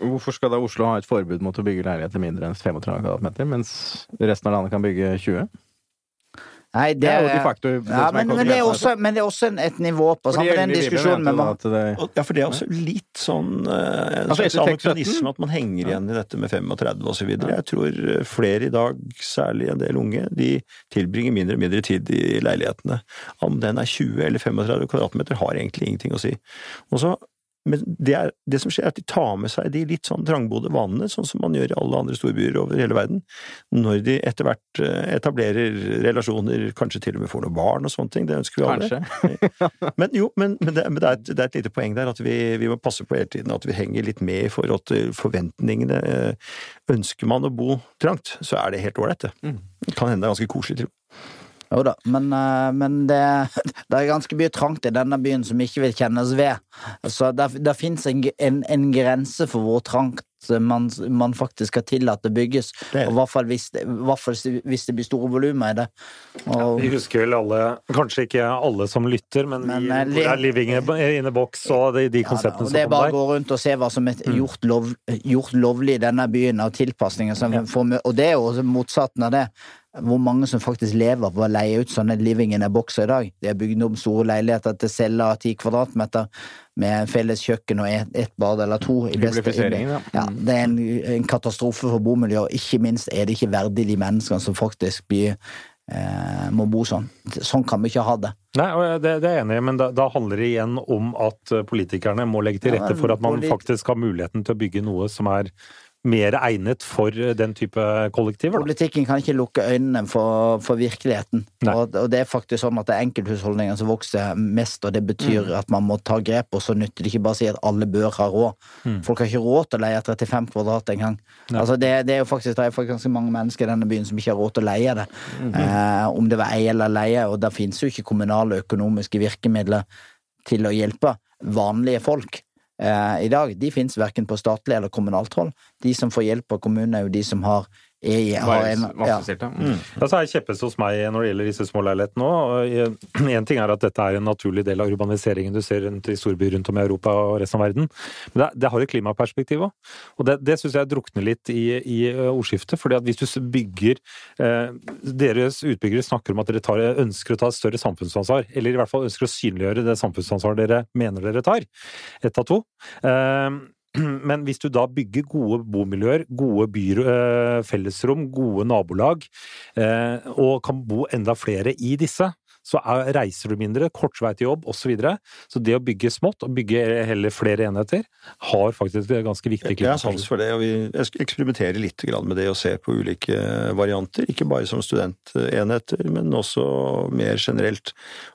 hvorfor skal da Oslo ha et forbud mot å bygge leiligheter mindre enn 35 kvadratmeter, mens resten av landet kan bygge 20? Nei, det, det, er jo de facto ja, men, men, det er også, men det er også et nivå på sant? For den diskusjonen med det... Ja, for det er også litt sånn en altså, slags anakronisme at man henger igjen i dette med 35 osv. Jeg tror eh, flere i dag, særlig en del unge, de tilbringer mindre og mindre tid i leilighetene. Om den er 20 eller 35 kvadratmeter, har egentlig ingenting å si. Og så men det, er, det, som skjer, er at de tar med seg de litt sånn trangbodde vanene, sånn som man gjør i alle andre storbyer over hele verden, når de etter hvert eh, etablerer relasjoner, kanskje til og med får noen barn og sånne ting. Det ønsker vi alle. [LAUGHS] men jo, men, men, det, men det, er et, det, er et, lite poeng der at vi, vi, må passe på hele tiden at vi henger litt med i forhold til forventningene. Ønsker man å bo trangt, så er det helt ålreit, det. Mm. Kan hende det er ganske koselig, til jo da, men, eh, men det, [LAUGHS] det, er ganske mye trangt i denne byen som ikke vil kjennes ved. Så det, det fins en, en, en, grense for hvor trangt man, man faktisk skal tillate bygges. Det. Og i hvert fall hvis det, hvis det blir store volumer i det. Og, ja, vi husker vel alle, kanskje ikke alle som lytter, men, men vi eh, er living in a box og de, de konseptene ja, som kommer der. Det er bare å gå rundt og se hva som er mm. gjort, lov, gjort lovlig i denne byen av tilpasninger. Ja. og det er jo motsatt av det hvor mange som faktisk lever på å leie ut sånne living in a box i dag. De har bygd om store leiligheter til celler av ti kvadratmeter med felles kjøkken og ett et bad eller to. I beste, ja. ja. det er en, en katastrofe for bomiljøet, og ikke minst er det ikke verdig de menneskene som faktisk blir eh, må bo sånn. Sånn kan vi ikke ha det. Nei, det, det er jeg enig i, men da, da, handler det igjen om at politikerne må legge til rette for at man faktisk har muligheten til å bygge noe som er mer egnet for den type kollektiver? Da. Politikken kan ikke lukke øynene for, for virkeligheten. Og, og, det er faktisk sånn at det er enkelthusholdningene som vokser mest, og det betyr mm. at man må ta grep, og så nytter det ikke bare å si at alle bør ha råd. Mm. Folk har ikke råd til å leie 35 kvadrat engang. Altså det, det, er jo faktisk, det er faktisk ganske mange mennesker i denne byen som ikke har råd til å leie det. Mm. Eh, om det var eie eller leie, og der finnes jo ikke kommunale økonomiske virkemidler til å hjelpe vanlige folk i dag, de finnes verken på statlig eller kommunalt hold. De som får hjelp av kommunen, er jo de som har jeg har en, ja. Mm. Ja, så er kjeppes hos meg når det gjelder disse små leilighetene òg. Én [CLEARS THROAT] ting er at dette er en naturlig del av urbaniseringen du ser rundt i storbyer rundt om i Europa og resten av verden, men det, det har et klimaperspektiv òg. Og det, det syns jeg drukner litt i, i ordskiftet. fordi at hvis du bygger eh, Deres utbyggere snakker om at dere tar, ønsker å ta et større samfunnsansvar, eller i hvert fall ønsker å synliggjøre det samfunnsansvaret dere mener dere tar. Ett av to. Eh, [CLEARS THROAT] Men hvis du da bygger gode bomiljøer, gode byr, eh, fellesrom, gode nabolag, eh, og kan bo enda flere i disse, så er, reiser du mindre, kort vei til jobb osv. Så, videre. så det å bygge smått, og bygge heller flere enheter, har faktisk et ganske viktig Jeg har sans for det, og vi eksperimenterer litt med det å se på ulike varianter. Ikke bare som studentenheter, men også mer generelt.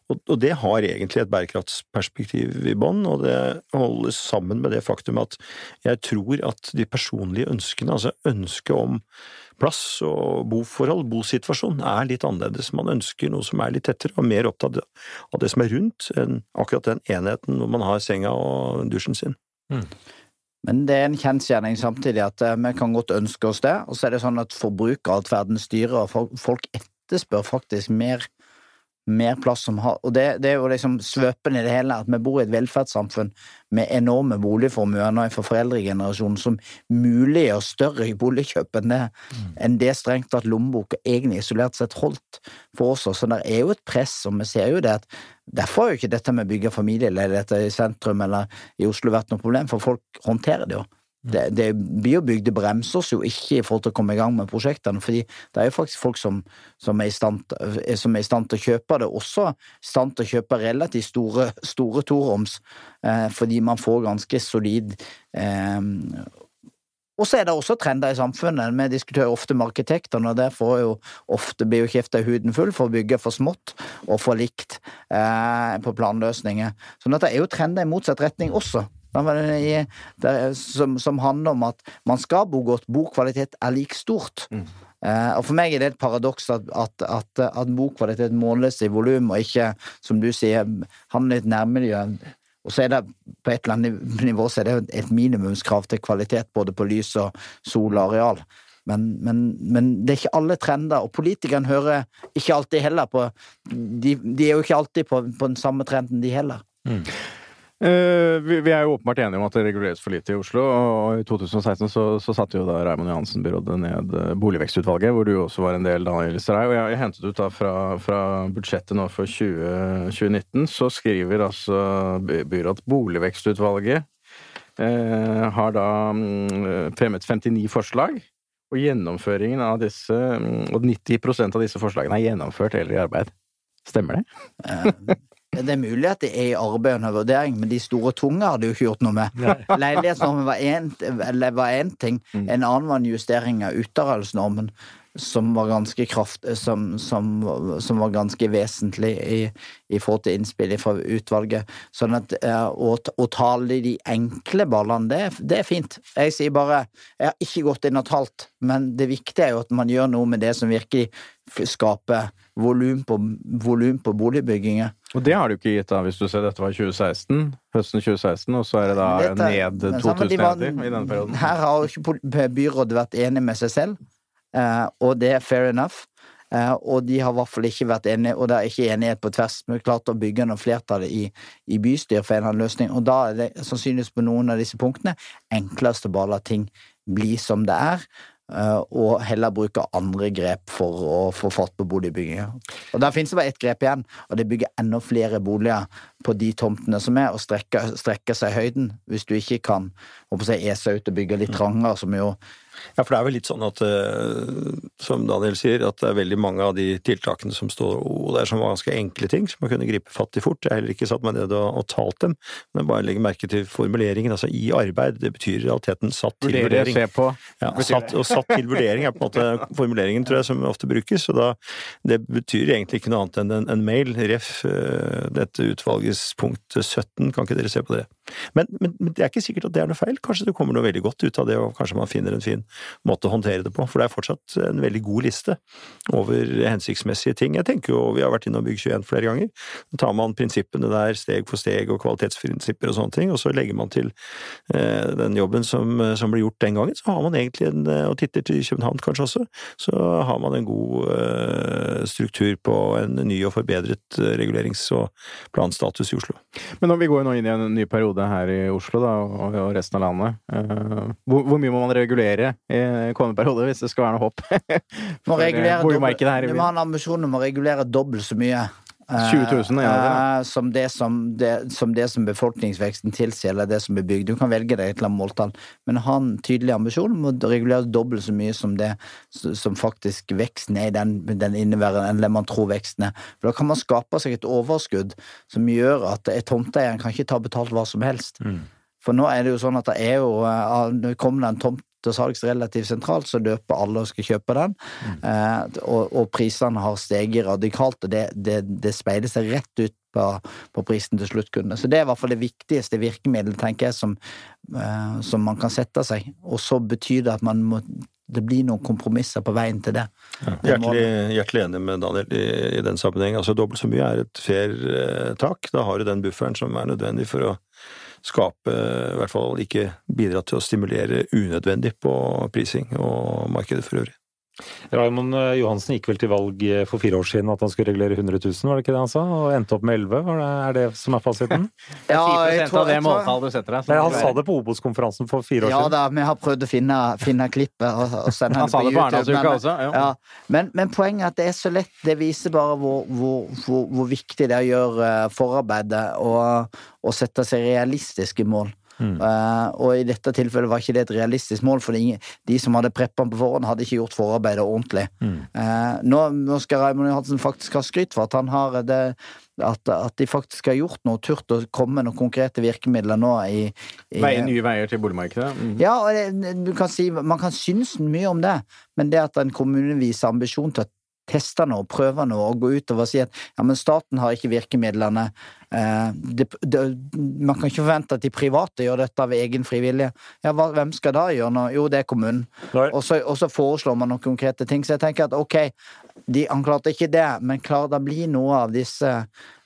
Og det har egentlig et bærekraftsperspektiv i bånn, og det holdes sammen med det faktum at jeg tror at de personlige ønskene, altså ønsket om plass og boforhold, bosituasjon, er litt annerledes. Man ønsker noe som er litt tettere, og mer opptatt av det som er rundt, enn akkurat den enheten hvor man har senga og dusjen sin. Mm. Men det er en kjensgjerning samtidig at eh, vi kan godt ønske oss det, og så er det sånn at forbrukeratferden styrer, og folk etterspør faktisk mer mer plass som har Og det, det er jo liksom svøpen i det hele, at vi bor i et velferdssamfunn med enorme boligformuer nå for foreldregenerasjonen som muliggjør større boligkjøp enn det, mm. enn det strengt tatt lommeboka egentlig isolert sett holdt for oss. Så det er jo et press, og vi ser jo det at Derfor har jo ikke dette med å bygge familieleiligheter i sentrum eller i Oslo vært noe problem, for folk håndterer det jo. Det, det biobygde bremser oss jo ikke i forhold til å komme i gang med prosjektene, fordi det er jo faktisk folk som, som, er, i stand, som er, i stand, til å kjøpe det, også i stand til å kjøpe relativt store, store toroms, eh, fordi man får ganske solid eh, og så er det også trender i samfunnet. Vi diskuterer ofte med arkitektene, og der får jo ofte blir huden full for å bygge for smått og for likt eh, på planløsninger. Så dette er jo trender i motsatt retning også. Som, som, handler om at man skal bo godt. Bokvalitet er lik stort. Mm. Eh, og For meg er det et paradoks at, at, at, at bokvalitet måles i volum, og ikke, som du sier, handler litt nærmiljø. Og så er det på et eller annet nivå så er det et minimumskrav til kvalitet både på lys og sol og areal. Men, men, men, det er ikke alle trender, og politikerne hører ikke alltid heller på De, de er jo ikke alltid på, på den samme trenden, de heller. Mm. Uh, vi, er jo åpenbart enige om at det reguleres for lite i Oslo. og I 2016 så, så satte jo da Raymond Johansen-byrådet ned uh, Boligvekstutvalget, hvor du også var en del, Daniel Stray. Og jeg, jeg, hentet ut da fra, fra budsjettet nå for 20, 2019, så skriver altså byrådet Boligvekstutvalget uh, har da um, fremmet 59 forslag. Og gjennomføringen av disse, um, og 90% av disse forslagene er gjennomført eller i arbeid. Stemmer det? Det er mulig at det er i arbeid under vurdering, men de store tunge hadde jo ikke gjort noe med. [LAUGHS] Leilighetsnormen var én ting. Mm. En annen var en justering av utarbeidelsesnormen som var ganske kraft, som, som, som, var ganske vesentlig i, i forhold til innspillet fra utvalget. Sånn at å, å tale de enkle ballene, det, det, er fint. Jeg sier bare Jeg har ikke gått inn og talt, men det viktige er jo at man gjør noe med det som virkelig skaper volum på, volum på boligbygginger. Og det har du ikke gitt da, hvis du ser dette var 2016, høsten 2016, og så er det da dette, ned 2000 enheter i denne perioden? Her har jo ikke byrådet vært enig med seg selv, eh, og det er fair enough. Eh, og de har i hvert fall ikke vært enige, og det er ikke enighet på tvers. Vi klarte å bygge noe flertall i, i bystyret for en eller annen løsning, og da er det sannsynligvis på noen av disse punktene enklest å bare la ting bli som det er. Eh, og heller bruke andre grep for å få fart på boligbygginga. Og Der finnes det bare ett grep igjen, og det er bygge enda flere boliger på de tomtene som er, og strekke, strekke seg høyden. Hvis du ikke kan håper jeg, ese ut og bygge litt trangere, som jo ja, for det er vel litt sånn at, eh, som Daniel sier, at det er veldig mange av de tiltakene som står og det er som ganske enkle ting som man kunne gripe fatt i fort. Jeg har heller ikke satt meg ned og, og talt dem, men bare legger merke til formuleringen. Altså i arbeid, det betyr i realiteten satt til Vurdere, vurdering. Se på. Ja, satt, og satt til vurdering er på en måte formuleringen, tror jeg, som ofte brukes. og da, Det betyr egentlig ikke noe annet enn en, en mail. Ref. Eh, dette utvalgets punkt 17, kan ikke dere se på det? Men, men, men, det er ikke sikkert at det er noe feil. Kanskje det kommer noe veldig godt ut av det, og kanskje man finner en fin måte å håndtere det på. For det er fortsatt en veldig god liste over hensiktsmessige ting. Jeg tenker jo, vi har vært innom Bygg21 flere ganger. Så tar man prinsippene der steg for steg og kvalitetsprinsipper og sånne ting, og så legger man til eh, den jobben som, som ble gjort den gangen. Så har man egentlig en, og titter til København kanskje også, så har man en god eh, struktur på en ny og forbedret regulerings- og planstatus i Oslo. Men når vi går nå inn i en ny periode periode her i Oslo da, og, og resten av landet. Uh, hvor, hvor, mye må man regulere i kommende periode hvis det skal være noe håp? [LAUGHS] for boligmarkedet her? Vi må ha en ambisjon om å regulere dobbelt så mye 20 000 ja, det. Som, det som, det, som det som befolkningsveksten tilsier, eller det som blir bygd. Du kan velge deg et eller annet måltall, men ha en tydelig ambisjon om å regulere dobbelt så mye som det som faktisk veksten er i den, den inneværende, eller man tror veksten er. For Da kan man skape seg et overskudd som gjør at tomteeieren kan ikke ta betalt hva som helst. Mm. For nå er det jo sånn at det er jo Nå kommer det en tomt til salgs relativt sentralt, så løper alle og skal kjøpe den. Mm. Eh, og, og, prisene har steget radikalt, og det, det, det speiler seg rett ut på, på, prisen til sluttkundene. Så det er i hvert fall det viktigste virkemiddelet, tenker jeg, som, eh, som man kan sette seg. Og så betyr det at man må det blir noen kompromisser på veien til det. Ja, hjertelig, hjertelig, enig med Daniel i, i den sammenheng. Altså Dobbelt så mye er et fair eh, tak. Da har du den bufferen som er nødvendig for å skape, i hvert fall ikke bidra til å stimulere unødvendig på prising og markedet for øvrig. Raymond eh, Johansen gikk vel til valg eh, for fire år siden at han skulle regulere 100 000, var det ikke det han sa? Og endte opp med 11 det, Er det som er fasiten? [LAUGHS] ja, jeg tror, av det måltallet du setter deg. Han sa det på Obos-konferansen for fire år ja, siden. Ja da, vi har prøvd å finne, finne klippet og, og sende det på YouTube. Han sa det på Arendalsuka også. Ja. Ja. Men, men, poenget er at det er så lett. Det viser bare hvor, hvor, hvor, hvor viktig det er å gjøre eh, forarbeidet og, og sette seg realistiske mål. Mm. Uh, og i dette tilfellet var ikke det et realistisk mål, for de som hadde preppa på forhånd, hadde ikke gjort forarbeidet ordentlig. Mm. Uh, nå, nå, skal Raymond Johansen faktisk ha skryt for at han har det at, at, de faktisk har gjort noe, turt å komme med noen konkrete virkemidler nå i, i Veie nye veier til boligmarkedet? Mm. Ja, og det, du kan si, man kan synes mye om det, men det at en kommune viser ambisjon til å teste noe, prøver noe og gå utover og si at ja, men staten har ikke virkemidlene. Eh, det, det, man kan ikke forvente at de private gjør dette av egen frivillige. Ja, hva, hvem skal da gjøre noe? Jo, det er kommunen. Og så, og så, foreslår man noen konkrete ting. Så jeg tenker at ok, de, han ikke det, men klarer det å bli noe av disse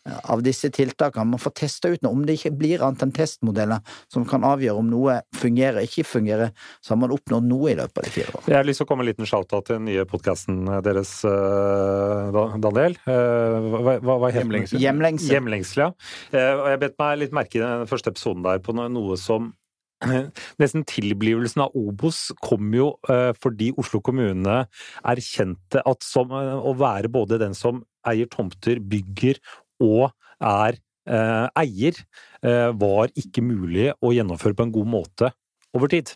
av disse tiltakene. Man får testa ut noe. Om det ikke blir annet enn testmodeller som kan avgjøre om noe fungerer eller ikke fungerer, så har man oppnådd noe i løpet av de fire årene. Jeg har lyst til å komme en liten shout-out til den nye podkasten deres, eh, Daniel. Eh, hva, hva, hva Hjemlengsel. Hjemlengsel. Hjemlengsel, ja. Eh, og jeg bet meg litt merke i den første episoden der på noe som [CLEARS THROAT] Nesten tilblivelsen av Obos kom jo fordi Oslo kommune erkjente at som, å være både den som eier tomter, bygger og er eh, eier, eh, var ikke mulig å gjennomføre på en god måte over tid.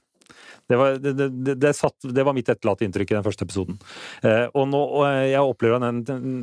Det var, det, det, satt, det var, mitt etterlatte inntrykk i den første episoden. Eh, og nå, og jeg opplever den,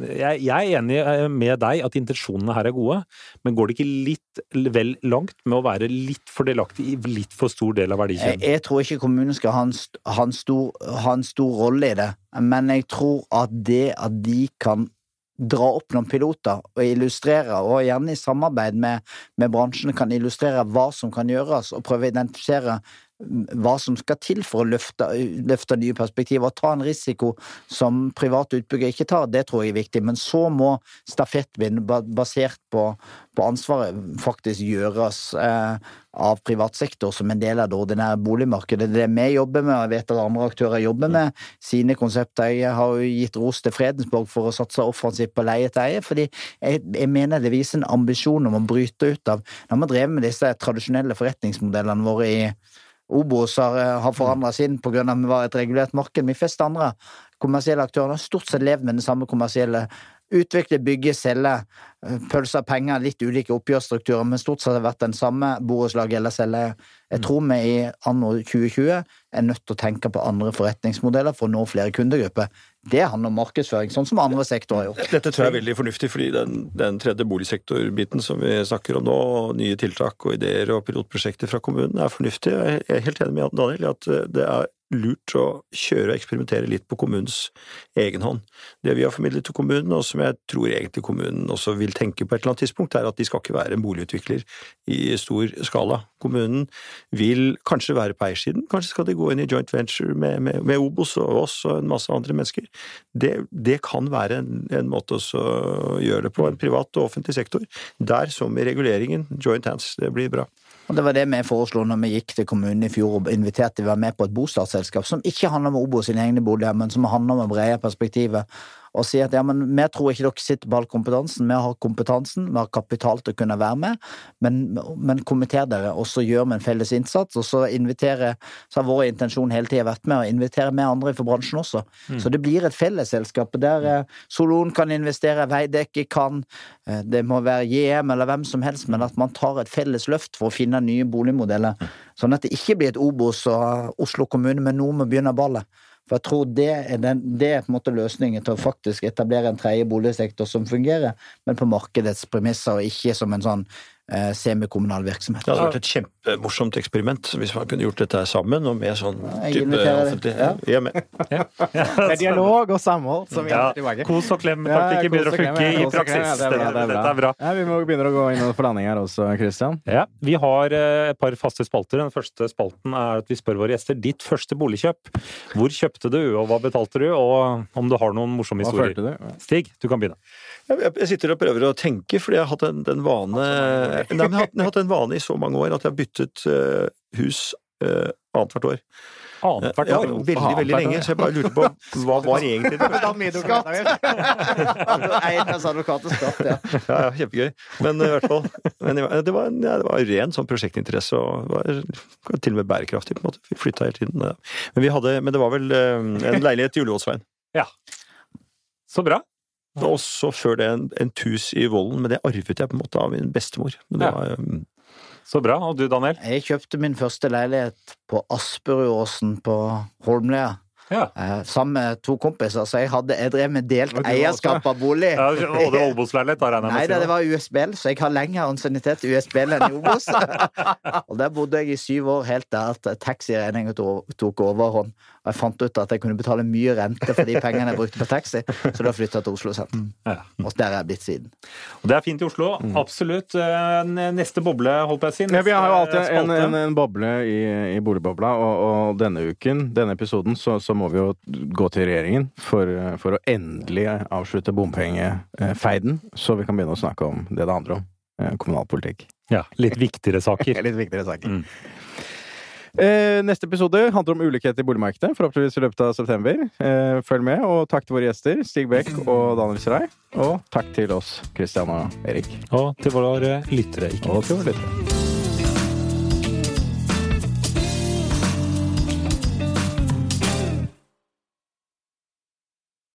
jeg, jeg, er enig eh, med deg at intensjonene her er gode, men går det ikke litt vel langt med å være litt for delaktig i litt for stor del av verdikjeden? Jeg, jeg, tror ikke kommunen skal ha en, ha en, stor, ha en stor rolle i det, men jeg tror at det at de kan dra opp noen piloter og illustrere, og gjerne i samarbeid med, med bransjen, kan illustrere hva som kan gjøres, og prøve å identifisere hva som skal til for å løfte, løfte nye perspektiver og ta en risiko som private utbyggere ikke tar, det tror jeg er viktig. Men så må stafettvind basert på, på, ansvaret faktisk gjøres eh, av privat sektor som en del av det ordinære boligmarkedet. Det vi jobber med, og jeg vet at andre aktører jobber med sine konsepter. Jeg har jo gitt ros til Fredensborg for å satse offensivt på leie til eie, fordi jeg, jeg, mener det viser en ambisjon om å bryte ut av Når vi drevet med disse tradisjonelle forretningsmodellene våre i Obos har, eh, har forandra sin pga. at vi var et regulert marked. De fleste andre kommersielle aktører har stort sett levd med den samme kommersielle Utvikle, bygge, selge, eh, pølse av penger, litt ulike oppgjørsstrukturer, men stort sett har det vært den samme borettslag eller selge. Jeg tror vi i anno 2020 er nødt til å tenke på andre forretningsmodeller for å nå flere kundegrupper. Det handler om markedsføring, sånn som andre sektorer har gjort. Dette tror jeg er veldig fornuftig, fordi den, den tredje boligsektorbiten som vi snakker om nå, og nye tiltak og ideer og pilotprosjekter fra kommunen, er fornuftig. Jeg er helt enig med Daniel i at det er lurt å kjøre og eksperimentere litt på kommunens egen hånd. Det vi har formidlet til kommunen, og som jeg tror egentlig kommunen også vil tenke på et eller annet tidspunkt, er at de skal ikke være en boligutvikler i stor skala. Kommunen vil kanskje være på eiersiden, kanskje skal de gå inn i joint venture med, med, med Obos og oss og en masse andre mennesker. Det, det kan være en, en måte å gjøre det på, en privat og offentlig sektor. Der som i reguleringen, joint hands, det blir bra. Og Det var det vi foreslo når vi gikk til kommunen i fjor og inviterte de å være med på et bostadsselskap som ikke handler om Obo sine egne boliger, men som handler om det brede perspektivet og si at ja, men vi tror ikke dere sitter på all kompetansen, vi har kompetansen, vi har kapital til å kunne være med, men, men kommenter dere, og så gjør vi en felles innsats, og så inviterer Så har vår intensjon hele tida vært med å invitere med andre fra bransjen også. Mm. Så det blir et fellesselskap der eh, Solon kan investere, Veidekke kan, eh, det må være JM eller hvem som helst, men at man tar et felles løft for å finne nye boligmodeller. Sånn at det ikke blir et Obos og Oslo kommune, men noe med å begynne ballet. For jeg tror det er, den, det er på en måte løsningen til å faktisk etablere en tredje boligsektor som fungerer, men på markedets premisser, og ikke som en sånn semikommunal virksomhet. Det hadde vært et kjempemorsomt eksperiment hvis man kunne gjort dette sammen, og med sånn type offentlig ja. ja. [LAUGHS] er med. Ja. Med dialog og samhold. Som ja. Kos og klem-taktikken begynner å funke i praksis. Det er bra, det er bra. Dette er bra. Ja, vi må begynne å gå inn for landing her også, Christian. Ja, Vi har eh, et par faste spalter. Den første spalten er at vi spør våre gjester ditt første boligkjøp. Hvor kjøpte du, og hva betalte du, og om du har noen morsomme historier. Stig, du kan begynne. Jeg sitter og prøver å tenke, fordi jeg har hatt den, vane Nei, men jeg, har, jeg har hatt en vane i så mange år at jeg har byttet uh, hus uh, annethvert år. Annethvert år? Ja, veldig, veldig lenge. Så jeg bare lurte på hva var egentlig det første? Eiendes advokat og skatt, ja. ja. Ja, kjempegøy. Men i hvert fall men det, var, ja, det var ren sånn prosjektinteresse og var til og med bærekraftig, på en måte. Vi flytta hele tiden. Men, vi hadde, men det var vel en leilighet i Ullevålsveien. Ja. Så bra. Og også før det en, en tus i Vollen, men det arvet jeg på en måte av min bestemor. Ja. Var, um... Så bra. Og du, Daniel? Jeg kjøpte min første leilighet på Asperudåsen på Holmlia. Ja. Eh, sammen med to kompiser, så jeg, hadde, jeg drev med delt eierskap av bolig. Ja, og det var Obos-leilighet, da regner jeg med? Nei, det var USBL, så jeg har lengre ansiennitet i USBL enn i Obos. [LAUGHS] og der bodde jeg i syv år, helt der at taxiregninga tok overhånd. Og jeg fant ut at jeg kunne betale mye rente for de pengene jeg brukte på taxi, så da flytta jeg til Oslo sentrum. Ja. Og der er jeg blitt siden. Og det er fint i Oslo. Mm. Absolutt. Eh, neste boble, holdt jeg å si. Ja, vi har jo alltid en, en, en, boble i, i boligbobla, og, og, denne uken, denne episoden, så, så, må vi jo gå til regjeringen for, for å endelig avslutte bompengefeiden, så vi kan begynne å snakke om det det handler om. Eh, kommunalpolitikk. Ja, litt viktigere saker. [LAUGHS] litt viktigere saker. Mm. Eh, neste episode handler om ulikhet i boligmarkedet, forhåpentligvis i løpet av september. Eh, følg med, og takk til våre gjester, Stig Bekk og Daniel Serai. Og takk til oss, Christian og Erik. Og til våre lyttere, ikke Og til våre lyttere.